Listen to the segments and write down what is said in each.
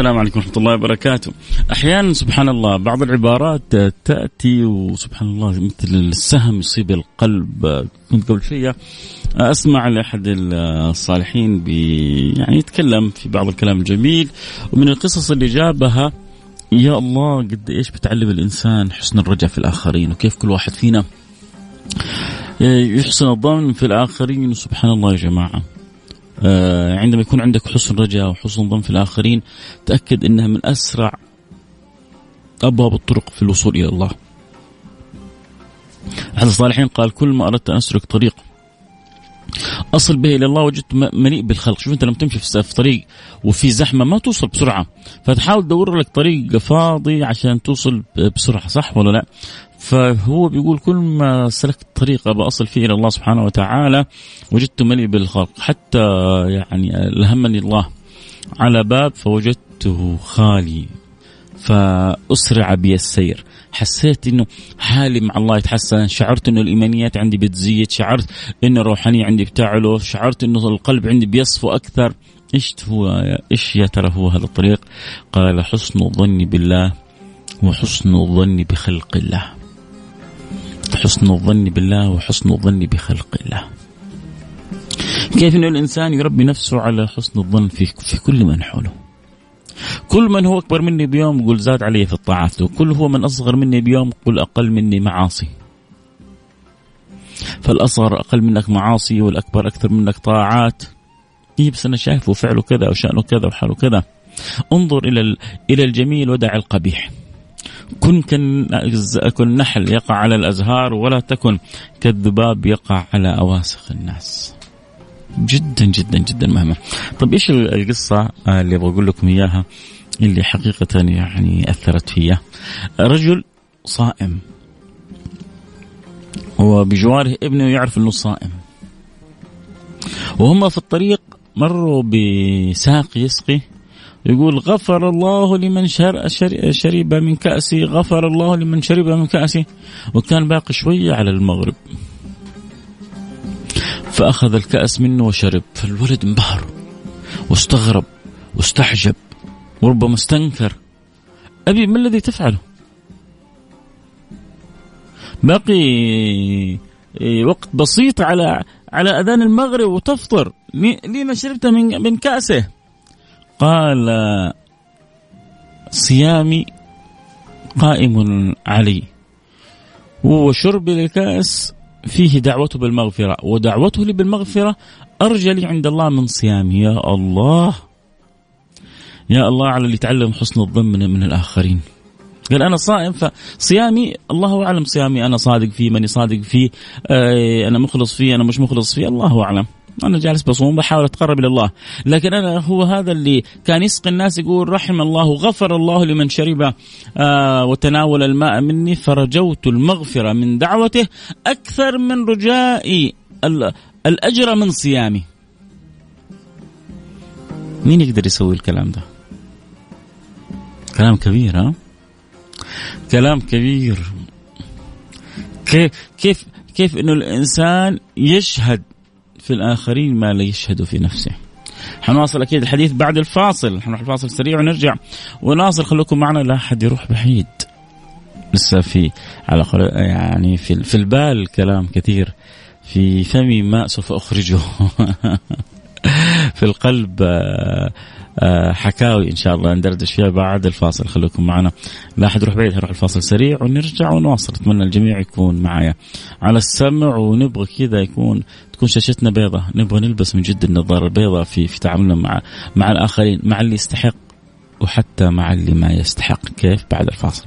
السلام عليكم ورحمة الله وبركاته. أحيانا سبحان الله بعض العبارات تأتي وسبحان الله مثل السهم يصيب القلب. كنت قبل شوية أسمع لأحد الصالحين بي يعني يتكلم في بعض الكلام الجميل ومن القصص اللي جابها يا الله قد إيش بتعلم الإنسان حسن الرجاء في الآخرين وكيف كل واحد فينا يحسن الظن في الآخرين سبحان الله يا جماعة. آه، عندما يكون عندك حسن رجاء وحسن ظن في الآخرين تأكد أنها من أسرع أبواب الطرق في الوصول إلى الله. أحد الصالحين قال كل ما أردت أن أسلك طريق أصل به إلى الله وجدت مليء بالخلق. شوف أنت لما تمشي في طريق وفي زحمة ما توصل بسرعة. فتحاول تدور لك طريق فاضي عشان توصل بسرعة صح ولا لا؟ فهو بيقول كل ما سلكت طريق ابى أصل فيه إلى الله سبحانه وتعالى وجدت ملي بالخلق. حتى يعني ألهمني الله على باب فوجدته خالي. فأسرع بي السير. حسيت إنه حالي مع الله يتحسن شعرت إنه الإيمانيات عندي بتزيد شعرت إنه الروحانيه عندي بتعلو شعرت إنه القلب عندي بيصفو أكثر. إيش هو إيش يا ترى هو هذا الطريق؟ قال حسن الظن بالله وحسن الظن بخلق الله. حسن الظن بالله وحسن الظن بخلق الله. كيف أن الإنسان يربي نفسه على حسن الظن في, في كل من حوله؟ كل من هو أكبر مني بيوم يقول زاد علي في الطاعات وكل هو من أصغر مني بيوم يقول أقل مني معاصي. فالأصغر أقل منك معاصي والأكبر أكثر منك طاعات. إيه بس أنا شايفه فعله كذا وشأنه كذا وحاله كذا. انظر إلى إلى الجميل ودع القبيح. كن كالنحل يقع على الأزهار ولا تكن كالذباب يقع على أواسخ الناس. جدا جدا جدا مهمة. طيب إيش القصة اللي أبغى أقول لكم إياها اللي حقيقة يعني أثرت فيا؟ رجل صائم. وبجواره ابنه يعرف أنه صائم. وهم في الطريق مروا بساق يسقي يقول غفر الله لمن شر شرب من كأسي غفر الله لمن شرب من كأسي. وكان باقي شوية على المغرب. فأخذ الكأس منه وشرب. فالولد انبهر واستغرب واستعجب وربما استنكر. أبي ما الذي تفعله؟ باقي إيه، وقت بسيط على على أذان المغرب وتفطر. لما شربت من من كأسه؟ قال صيامي قائم علي. وشربي للكأس فيه دعوته بالمغفرة ودعوته لي بالمغفرة أرجى لي عند الله من صيامي يا الله يا الله على اللي يتعلم حسن الظن من, من الآخرين. قال أنا صائم فصيامي الله أعلم صيامي. أنا صادق فيه ماني صادق فيه آه، أنا مخلص فيه أنا مش مخلص فيه الله أعلم. أنا جالس بصوم بحاول أتقرب إلى الله. لكن أنا هو هذا اللي كان يسقي الناس يقول رحم الله غفر الله لمن شرب آه وتناول الماء مني فرجوت المغفرة من دعوته أكثر من رجائي الأجر من صيامي. مين يقدر يسوي الكلام ده؟ كلام كبير ها؟ كلام كبير. كيف كيف كيف إنه الإنسان يشهد في الآخرين ما لا يشهد في نفسه. حنواصل أكيد الحديث بعد الفاصل. حنروح الفاصل سريع ونرجع. ونواصل خليكم معنا لا أحد يروح بعيد. لسه في على يعني في في البال كلام كثير. في فمي ماء سوف أخرجه. في القلب آه، حكاوي إن شاء الله ندردش فيها بعد الفاصل. خليكم معنا. لا أحد يروح بعيد هروح الفاصل سريع ونرجع ونواصل. أتمنى الجميع يكون معايا. على السمع ونبغى كذا يكون تكون شاشتنا بيضة. نبغى نلبس من جد النظارة البيضاء في في تعاملنا مع مع الآخرين مع اللي يستحق وحتى مع اللي ما يستحق. كيف؟ بعد الفاصل.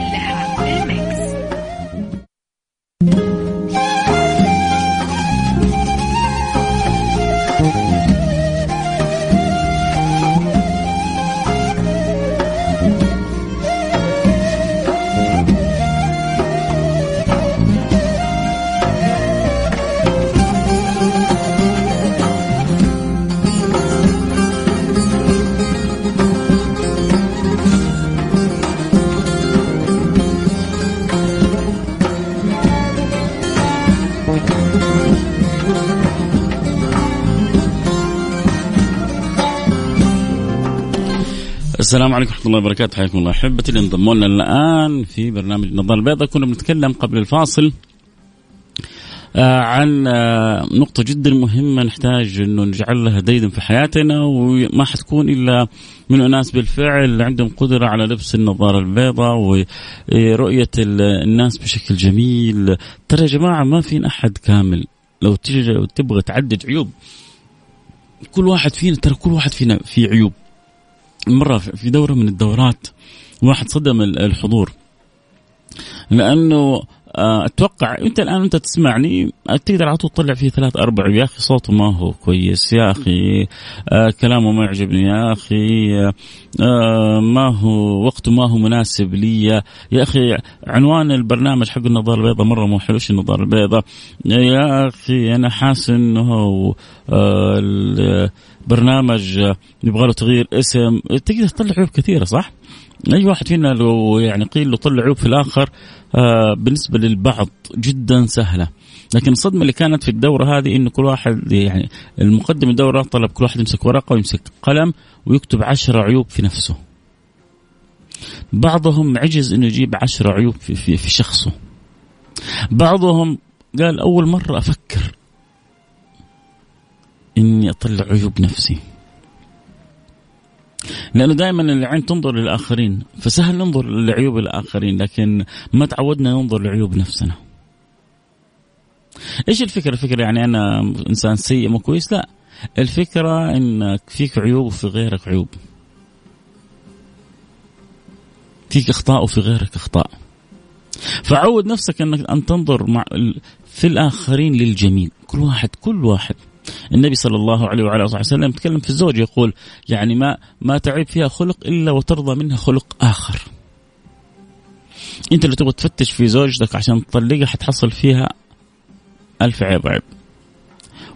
السلام عليكم ورحمة الله وبركاته. حياكم الله أحبتي اللي انضموا لنا الآن في برنامج النظارة البيضاء كنا بنتكلم قبل الفاصل آه عن آه نقطة جدا مهمة نحتاج انه نجعل لها ديدا في حياتنا وما حتكون إلا من أناس بالفعل عندهم قدرة على لبس النظارة البيضاء ورؤية الناس بشكل جميل. ترى يا جماعة ما في أحد كامل. لو تبغى تعدد عيوب كل واحد فينا ترى كل واحد فينا في عيوب. مرة في دورة من الدورات واحد صدم الحضور. لأنه آه، أتوقع أنت الآن أنت تسمعني تقدر على طول تطلع فيه ثلاث أربع. يا أخي صوته ما هو كويس يا أخي آه كلامه ما يعجبني يا أخي آه ما هو وقته ما هو مناسب لي. يا أخي عنوان البرنامج حق النظارة البيضاء مرة مو حلو النظارة البيضاء؟ يا أخي أنا حاسس إنه آه البرنامج يبغى له تغيير اسم. تقدر تطلع عيوب كثيرة صح؟ أي واحد فينا لو يعني قيل له طلع عيوب في الآخر آه بالنسبة للبعض جدا سهلة. لكن الصدمة اللي كانت في الدورة هذه إنه كل واحد يعني المقدم الدورة طلب كل واحد يمسك ورقة ويمسك قلم ويكتب عشرة عيوب في نفسه. بعضهم عجز إنه يجيب عشرة عيوب في, في, في شخصه. بعضهم قال أول مرة أفكر إني اطلع عيوب نفسي. لأنه دائما العين تنظر للآخرين فسهل ننظر لعيوب الآخرين لكن ما تعودنا ننظر لعيوب نفسنا. إيش الفكرة؟ الفكرة يعني أنا إنسان سيء مو كويس؟ لا. الفكرة انك فيك عيوب وفي غيرك عيوب. فيك أخطاء وفي غيرك أخطاء. فعود نفسك إنك أن تنظر مع في الآخرين للجميل كل واحد كل واحد. النبي صلى الله عليه وعلى آله وسلم يتكلم في الزوج يقول يعني ما ما تعيب فيها خلق إلا وترضى منها خلق آخر. أنت اللي تبغى تفتش في زوجتك عشان تطلقها حتحصل فيها ألف عيب عيب.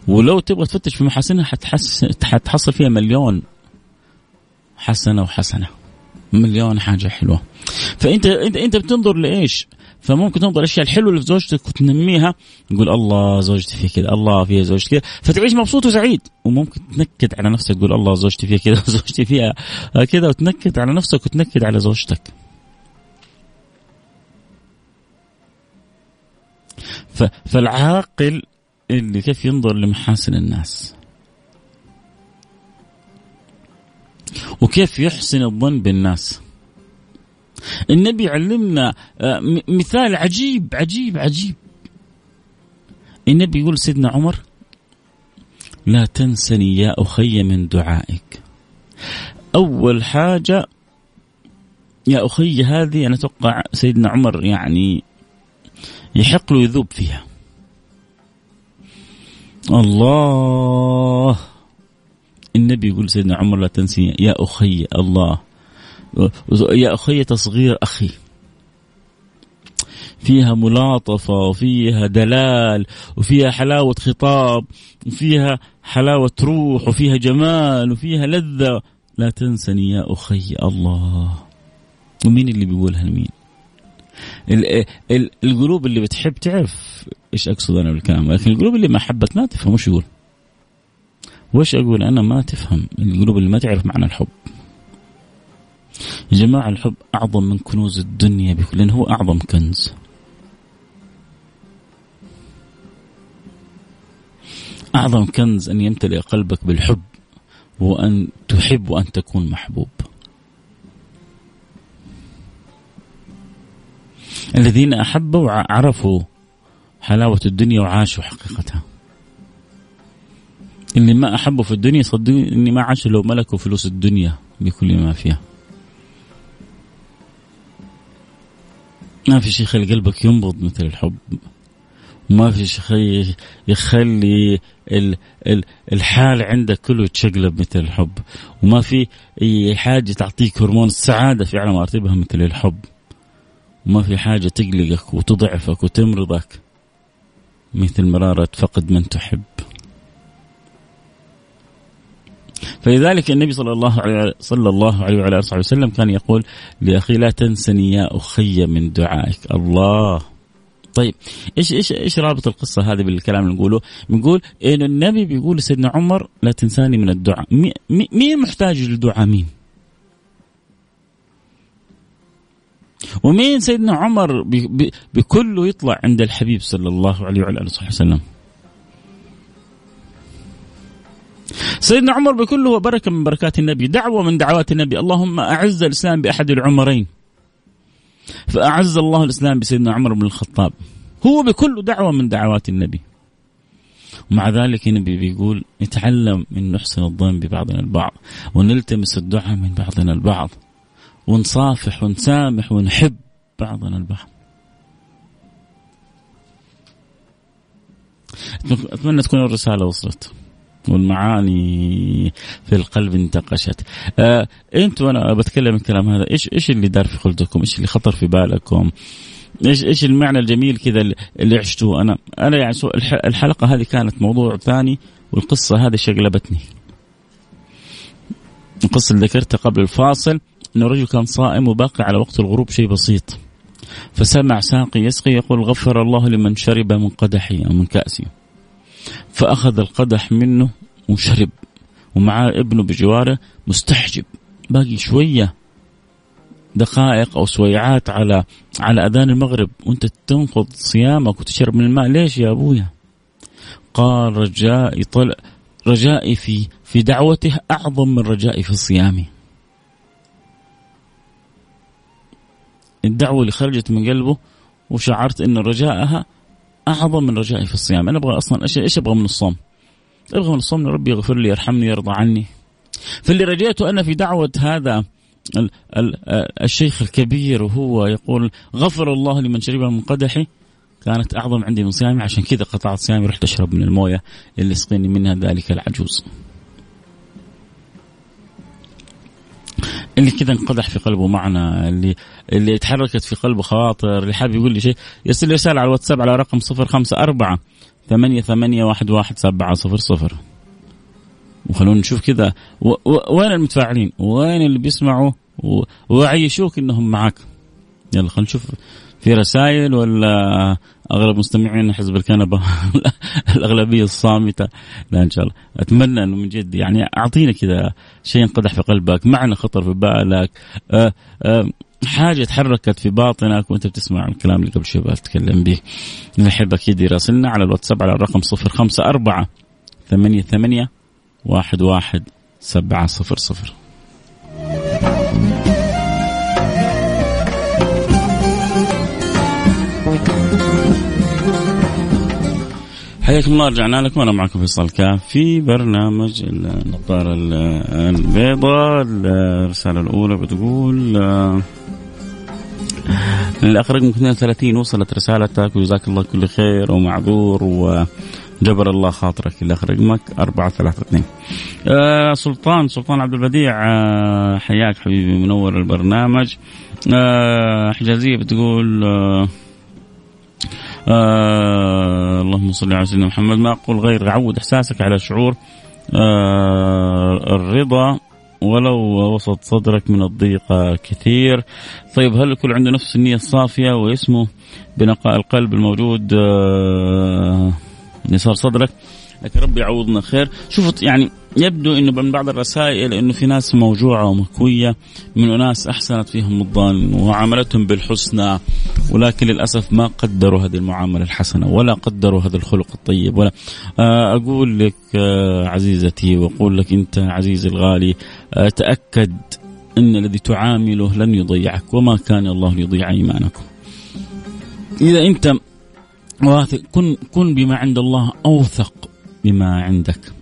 ولو تبغى تفتش في محاسنها حتحصل فيها مليون حسنة وحسنة. مليون حاجة حلوة. فأنت أنت أنت بتنظر لإيش؟ فممكن تنظر الأشياء الحلوة اللي في زوجتك وتنميها تقول الله زوجتي في كذا الله فيها زوجتي كذا. فتعيش مبسوط وسعيد. وممكن تنكد على نفسك تقول الله زوجتي فيها كذا وزوجتي فيها كذا وتنكد على نفسك وتنكد على زوجتك. فالعاقل اللي كيف ينظر لمحاسن الناس. وكيف يحسن الظن بالناس. النبي يعلمنا آه، مثال عجيب عجيب عجيب. النبي يقول سيدنا عمر لا تنسني يا أخي من دعائك. أول حاجة يا أخي هذه أنا أتوقع سيدنا عمر يعني يحق له يذوب فيها. الله. النبي يقول سيدنا عمر لا تنسي يا أخي الله. يا أخي تصغير أخي. فيها ملاطفة وفيها دلال وفيها حلاوة خطاب وفيها حلاوة روح وفيها جمال وفيها لذة. لا تنسني يا أخي الله. ومين اللي بيقولها لمين؟ القلوب اللي بتحب تعرف إيش أقصد أنا بالكلام لكن القلوب اللي ما حبت ما تفهم وش يقول؟ وش أقول أنا ما تفهم؟ القلوب اللي ما تعرف معنى الحب. يا جماعة الحب أعظم من كنوز الدنيا بكل لأنه هو أعظم كنز. أعظم كنز أن يمتلئ قلبك بالحب وأن تحب وأن تكون محبوب. الذين أحبوا عرفوا حلاوة الدنيا وعاشوا حقيقتها. اللي ما أحبه في الدنيا صدقوني إني ما عاش لو ملكوا فلوس الدنيا بكل ما فيها. ما في شيء يخلي قلبك ينبض مثل الحب. ما في شيء يخلي الحال عندك كله يتشقلب مثل الحب. وما في أي حاجة تعطيك هرمون السعادة في اعلى مراتبها مثل الحب. وما في حاجة تقلقك وتضعفك وتمرضك مثل مرارة فقد من تحب. فلذلك النبي صلى الله عليه صلى الله عليه وعلى آله وسلم كان يقول لأخي لا تنسني يا أخي من دعائك الله طيب إيش إيش إيش رابط القصة هذه بالكلام اللي نقوله؟ بنقول إن النبي بيقول لسيدنا عمر لا تنساني من الدعاء، مين محتاج للدعاء مين؟ ومين سيدنا عمر بكله يطلع عند الحبيب صلى الله عليه وعلى آله وصحبه وسلم؟ سيدنا عمر بكله بركة من بركات النبي، دعوة من دعوات النبي، اللهم أعز الإسلام بأحد العمرين. فأعز الله الإسلام بسيدنا عمر بن الخطاب. هو بكل دعوة من دعوات النبي. ومع ذلك النبي بيقول نتعلم من نحسن الظن ببعضنا البعض ونلتمس الدعاء من بعضنا البعض ونصافح ونسامح ونحب بعضنا البعض. أتمنى تكون الرسالة وصلت. والمعاني في القلب انتقشت. آه أنتوا وأنا بتكلم الكلام هذا إيش إيش اللي دار في خلدكم؟ إيش اللي خطر في بالكم؟ إيش إيش المعنى الجميل كذا اللي عشتوه؟ أنا أنا يعني الحلقة هذه كانت موضوع ثاني والقصة هذه شقلبتني. القصة اللي ذكرتها قبل الفاصل انه رجل كان صائم وباقي على وقت الغروب شيء بسيط. فسمع ساقي يسقي يقول غفر الله لمن شرب من قدحي أو من كأسي. فأخذ القدح منه وشرب ومعاه ابنه بجواره مستحجب. باقي شوية دقائق أو سويعات على على أذان المغرب وأنت تنقض صيامك وتشرب من الماء. ليش يا أبويا؟ قال رجائي طلع رجائي في في دعوته أعظم من رجائي في صيامي. الدعوة اللي خرجت من قلبه وشعرت أن رجاءها أعظم من رجائي في الصيام. أنا أبغى أصلا إيش إيش أبغى من الصوم؟ أبغى من الصوم ربي يغفر لي يرحمني يرضى عني. فاللي رجيته أنا في دعوة هذا ال ال الشيخ الكبير وهو يقول غفر الله لمن شرب من قدحي. كانت أعظم عندي من صيامي عشان كذا قطعت صيامي رحت أشرب من الموية اللي سقيني منها ذلك العجوز. اللي كذا انقدح في قلبه معنى اللي اللي تحركت في قلبه خواطر اللي حاب يقول لي شيء يرسل لي رسالة على الواتساب على رقم 054 ثمانية ثمانية واحد واحد سبعة صفر صفر. وخلونا نشوف كذا وين المتفاعلين؟ وين اللي بيسمعوا؟ وعيشوك إنهم معك يلا خلينا نشوف في رسائل ولا أغلب مستمعين حزب الكنبة الأغلبية الصامتة. لا إن شاء الله. أتمنى إنه من جد يعني اعطينا كذا شيء انقدح في قلبك معنى خطر في بالك أه أه حاجة تحركت في باطنك وأنت بتسمع الكلام اللي قبل شوي بتكلم به. نحب أكيد يراسلنا على الواتساب على الرقم 054 ثمانية ثمانية واحد واحد سبعة صفر صفر. حياكم الله رجعنا لكم أنا معكم فيصل كاف في برنامج النظارة البيضاء الرسالة الأولى بتقول الاخ رقم 32 وصلت رسالتك وجزاك الله كل خير ومعذور وجبر الله خاطرك. الاخ رقمك 432 آه سلطان سلطان عبد البديع آه حياك حبيبي منور البرنامج. آه حجازية بتقول آه آه اللهم صل على سيدنا محمد. ما أقول غير عود إحساسك على شعور آه الرضا ولو وسط صدرك من الضيق كثير. طيب هل الكل عنده نفس النية الصافية واسمه بنقاء القلب الموجود آه يسار صدرك؟ لكن ربي يعوضنا خير. شوفوا يعني يبدو إنه من بعض الرسائل إنه في ناس موجوعة ومكوية من أناس أحسنت فيهم الظن وعاملتهم بالحسنى ولكن للأسف ما قدروا هذه المعاملة الحسنة ولا قدروا هذا الخلق الطيب. ولا آه، أقول لك آه، عزيزتي وأقول لك أنت عزيزي الغالي آه، تأكد إن الذي تعامله لن يضيعك وما كان الله ليضيع إيمانكم. إذا أنت واثق كن كن بما عند الله أوثق. بما عندك.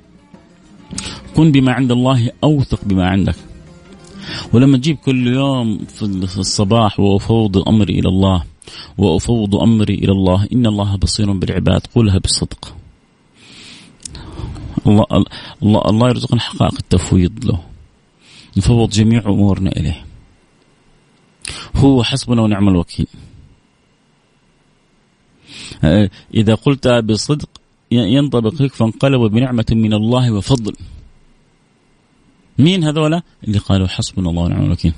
كن بما عند الله أوثق بما عندك. ولما تجيب كل يوم في الصباح وأفوض أمري إلى الله وأفوض أمري إلى الله إن الله بصير بالعباد قولها بالصدق. الله الله الله يرزقنا حقائق التفويض له. نفوض جميع أمورنا إليه. هو حسبنا ونعم الوكيل. إذا قلت بصدق ينطبق لك فانقلبوا بنعمة من الله وفضل مين هذولا اللي قالوا حسبنا الله ونعم الوكيل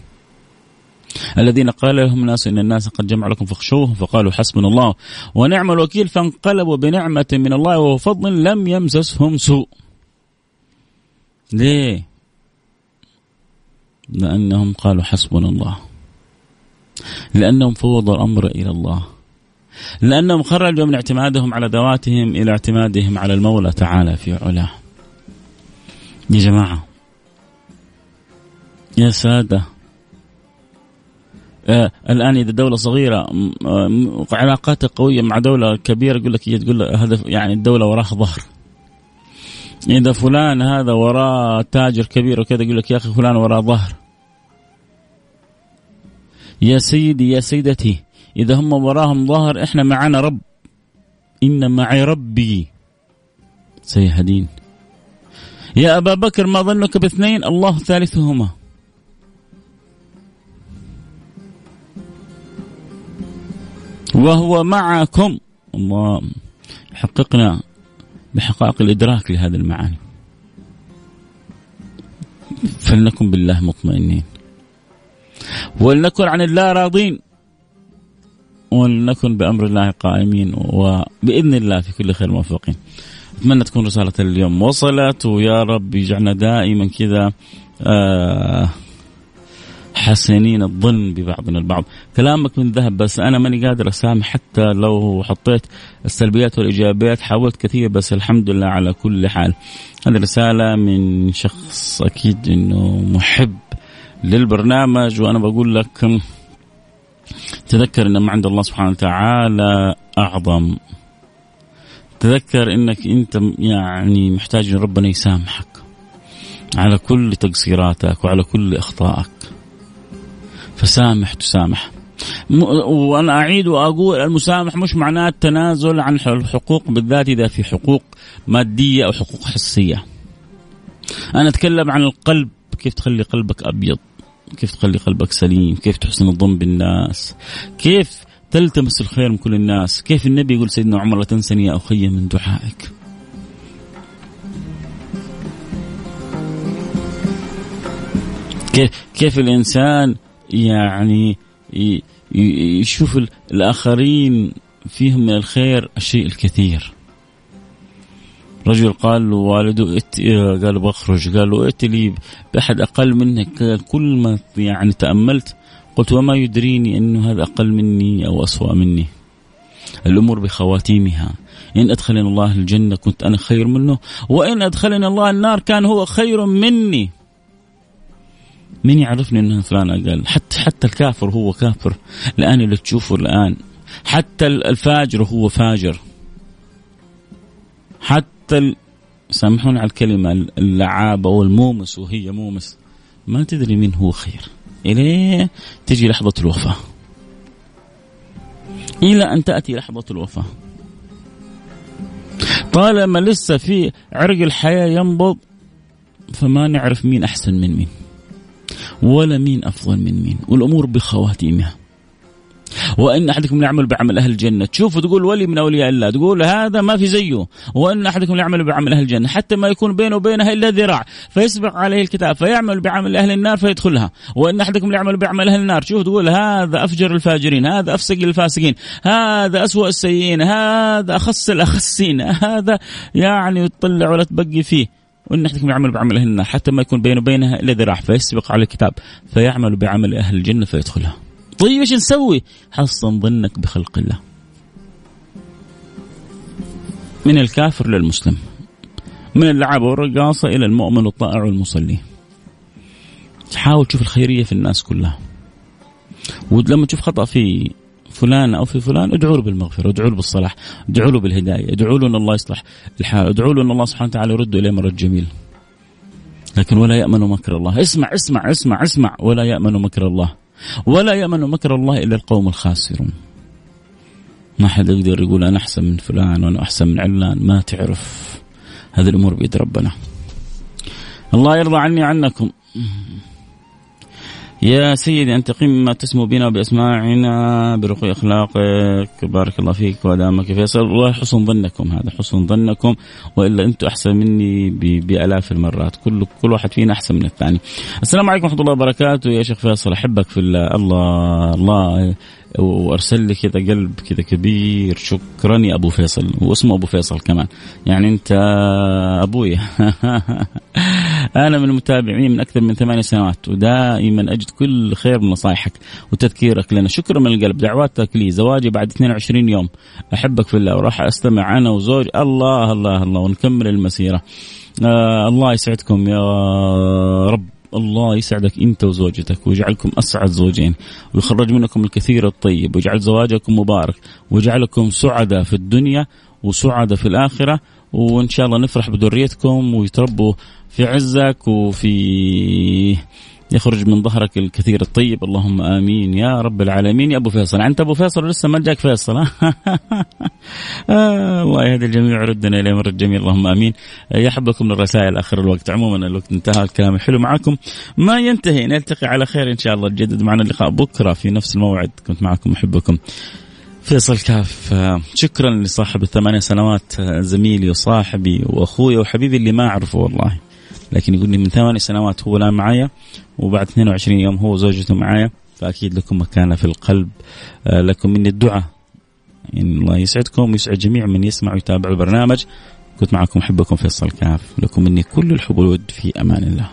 الذين قال لهم الناس إن الناس قد جمعوا لكم فاخشوهم فقالوا حسبنا الله ونعم الوكيل فانقلبوا بنعمة من الله وفضل لم يمسسهم سوء. ليه؟ لأنهم قالوا حسبنا الله. لأنهم فوضوا الأمر إلى الله. لانهم خرجوا من اعتمادهم على ذواتهم إلى اعتمادهم على المولى تعالى في علاه. يا جماعة. يا سادة. آه الآن إذا دولة صغيرة آه علاقاتها قوية مع دولة كبيرة يقول لك تقول هذا يعني الدولة وراها ظهر. إذا فلان هذا وراه تاجر كبير وكذا يقول لك يا أخي فلان وراه ظهر. يا سيدي يا سيدتي. إذا هم وراهم ظهر إحنا معنا رب. إن معي ربي. سيهدين. يا أبا بكر ما ظنك باثنين؟ الله ثالثهما. وهو معكم. الله. حققنا بحقائق الإدراك لهذه المعاني. فلنكن بالله مطمئنين. ولنكن عن الله راضين ولنكن بأمر الله قائمين وبإذن الله في كل خير موفقين. أتمنى تكون رسالة اليوم وصلت ويا رب يجعلنا دائما كذا آه حسنين الظن ببعضنا البعض. كلامك من ذهب بس أنا ماني قادر أسامح حتى لو حطيت السلبيات والإيجابيات حاولت كثير بس الحمد لله على كل حال. هذه رسالة من شخص أكيد أنه محب للبرنامج وأنا بقول لك تذكر أن ما عند الله سبحانه وتعالى أعظم. تذكر أنك أنت يعني محتاج أن ربنا يسامحك على كل تقصيراتك وعلى كل أخطائك. فسامح تسامح. وأنا أعيد وأقول المسامح مش معناه التنازل عن الحقوق بالذات إذا في حقوق مادية أو حقوق حسية. أنا أتكلم عن القلب كيف تخلي قلبك أبيض؟ كيف تخلي قلبك سليم؟ كيف تحسن الظن بالناس؟ كيف تلتمس الخير من كل الناس؟ كيف النبي يقول سيدنا عمر لا تنسني يا أخي من دعائك. كيف كيف الإنسان يعني يشوف الآخرين فيهم من الخير الشيء الكثير؟ رجل قال له والده ات... قال بخرج قال له ائت لي بأحد أقل منك. كل ما يعني تأملت قلت وما يدريني أنه هذا أقل مني أو أسوأ مني. الأمور بخواتيمها. إن أدخلني الله الجنة كنت أنا خير منه. وإن أدخلني الله النار كان هو خير مني. مين يعرفني أنه فلان؟ أقل حتى حتى الكافر هو كافر. الآن اللي تشوفه الآن. حتى الفاجر هو فاجر. حتى ال... سامحوني على الكلمة اللعابة والمومس وهي مومس. ما تدري مين هو خير. إليه تجي لحظة الوفاة. إلى أن تأتي لحظة الوفاة. طالما لسه في عرق الحياة ينبض فما نعرف مين أحسن من مين ولا مين أفضل من مين. والأمور بخواتيمها. وإن أحدكم يعمل بعمل أهل الجنة. تشوف تقول ولي من أولياء الله. تقول هذا ما في زيه. وإن أحدكم يعمل بعمل أهل الجنة. حتى ما يكون بينه وبينها إلا ذراع. فيسبق عليه الكتاب. فيعمل بعمل أهل النار فيدخلها. وإن أحدكم يعمل بعمل أهل النار. تشوف تقول هذا أفجر الفاجرين. هذا أفسق الفاسقين هذا اسوء السيئين. هذا اخس الاخسين هذا يعني تطلع ولا تبقي فيه. وإن أحدكم يعمل بعمل أهل النار. حتى ما يكون بينه وبينها إلا ذراع. فيسبق على الكتاب. فيعمل بعمل أهل الجنة فيدخلها. طيب إيش نسوي؟ حصن ظنك بخلق الله. من الكافر للمسلم. من اللعابه والرقاصة إلى المؤمن الطائع والمصلي. حاول تشوف الخيرية في الناس كلها. ولما تشوف خطأ في فلان أو في فلان ادعوا له بالمغفرة، ادعوا له بالصلاح، ادعوا له بالهداية، ادعوا له إن الله يصلح الحال، ادعوا له إن الله سبحانه وتعالى يرد إليه مرد جميل. لكن ولا يأمن مكر الله اسمع اسمع اسمع اسمع ولا يأمن مكر الله ولا يأمن مكر الله إلا القوم الخاسرون. ما حد يقدر يقول أنا أحسن من فلان وأنا أحسن من علان ما تعرف. هذه الأمور بيد ربنا. الله يرضى عني عنكم يا سيدي أنت قم ما تسمو بنا بأسماعنا برقي أخلاقك. بارك الله فيك ودامك فيصل. والله حسن ظنكم هذا حسن ظنكم. وإلا أنتم أحسن مني بآلاف المرات. كل كل واحد فينا أحسن من الثاني. السلام عليكم ورحمة الله وبركاته. يا شيخ فيصل أحبك في الله الله. الله وأرسل لي كذا قلب كذا كبير. شكرا يا أبو فيصل واسمه أبو فيصل كمان. يعني أنت أبوي. أنا من المتابعين من أكثر من ثمانية سنوات ودائما أجد كل خير من نصائحك وتذكيرك لنا. شكرا من القلب. دعواتك لي زواجي بعد 22 يوم. أحبك في الله وراح أستمع أنا وزوجي الله الله الله. ونكمل المسيرة. آه الله يسعدكم يا رب. الله يسعدك أنت وزوجتك ويجعلكم أسعد زوجين ويخرج منكم الكثير الطيب ويجعل زواجكم مبارك ويجعلكم سعداء في الدنيا وسعداء في الآخرة وإن شاء الله نفرح بذريتكم ويتربوا في عزك وفي يخرج من ظهرك الكثير الطيب. اللهم آمين. يا رب العالمين. يا أبو فيصل. أنت أبو فيصل لسه ما جاك فيصل آه الله يهدي الجميع ويردنا إلى مر الجميع اللهم آمين. يحبكم الرسائل آخر الوقت. عموما الوقت انتهى. الكلام الحلو معكم. ما ينتهي. نلتقي على خير إن شاء الله. تجدد معنا اللقاء بكرة في نفس الموعد. كنت معكم أحبكم. فيصل كاف. شكرا لصاحب الثمانية سنوات زميلي وصاحبي وأخوي وحبيبي اللي ما أعرفه والله. لكن يقول لي من ثمانية سنوات هو الان معايا وبعد 22 يوم هو وزوجته معايا فأكيد لكم مكانة في القلب آه، لكم مني الدعاء. يعني الله يسعدكم ويسعد جميع من يسمع ويتابع البرنامج. كنت معكم أحبكم فيصل كاف لكم مني كل الحب والود في أمان الله.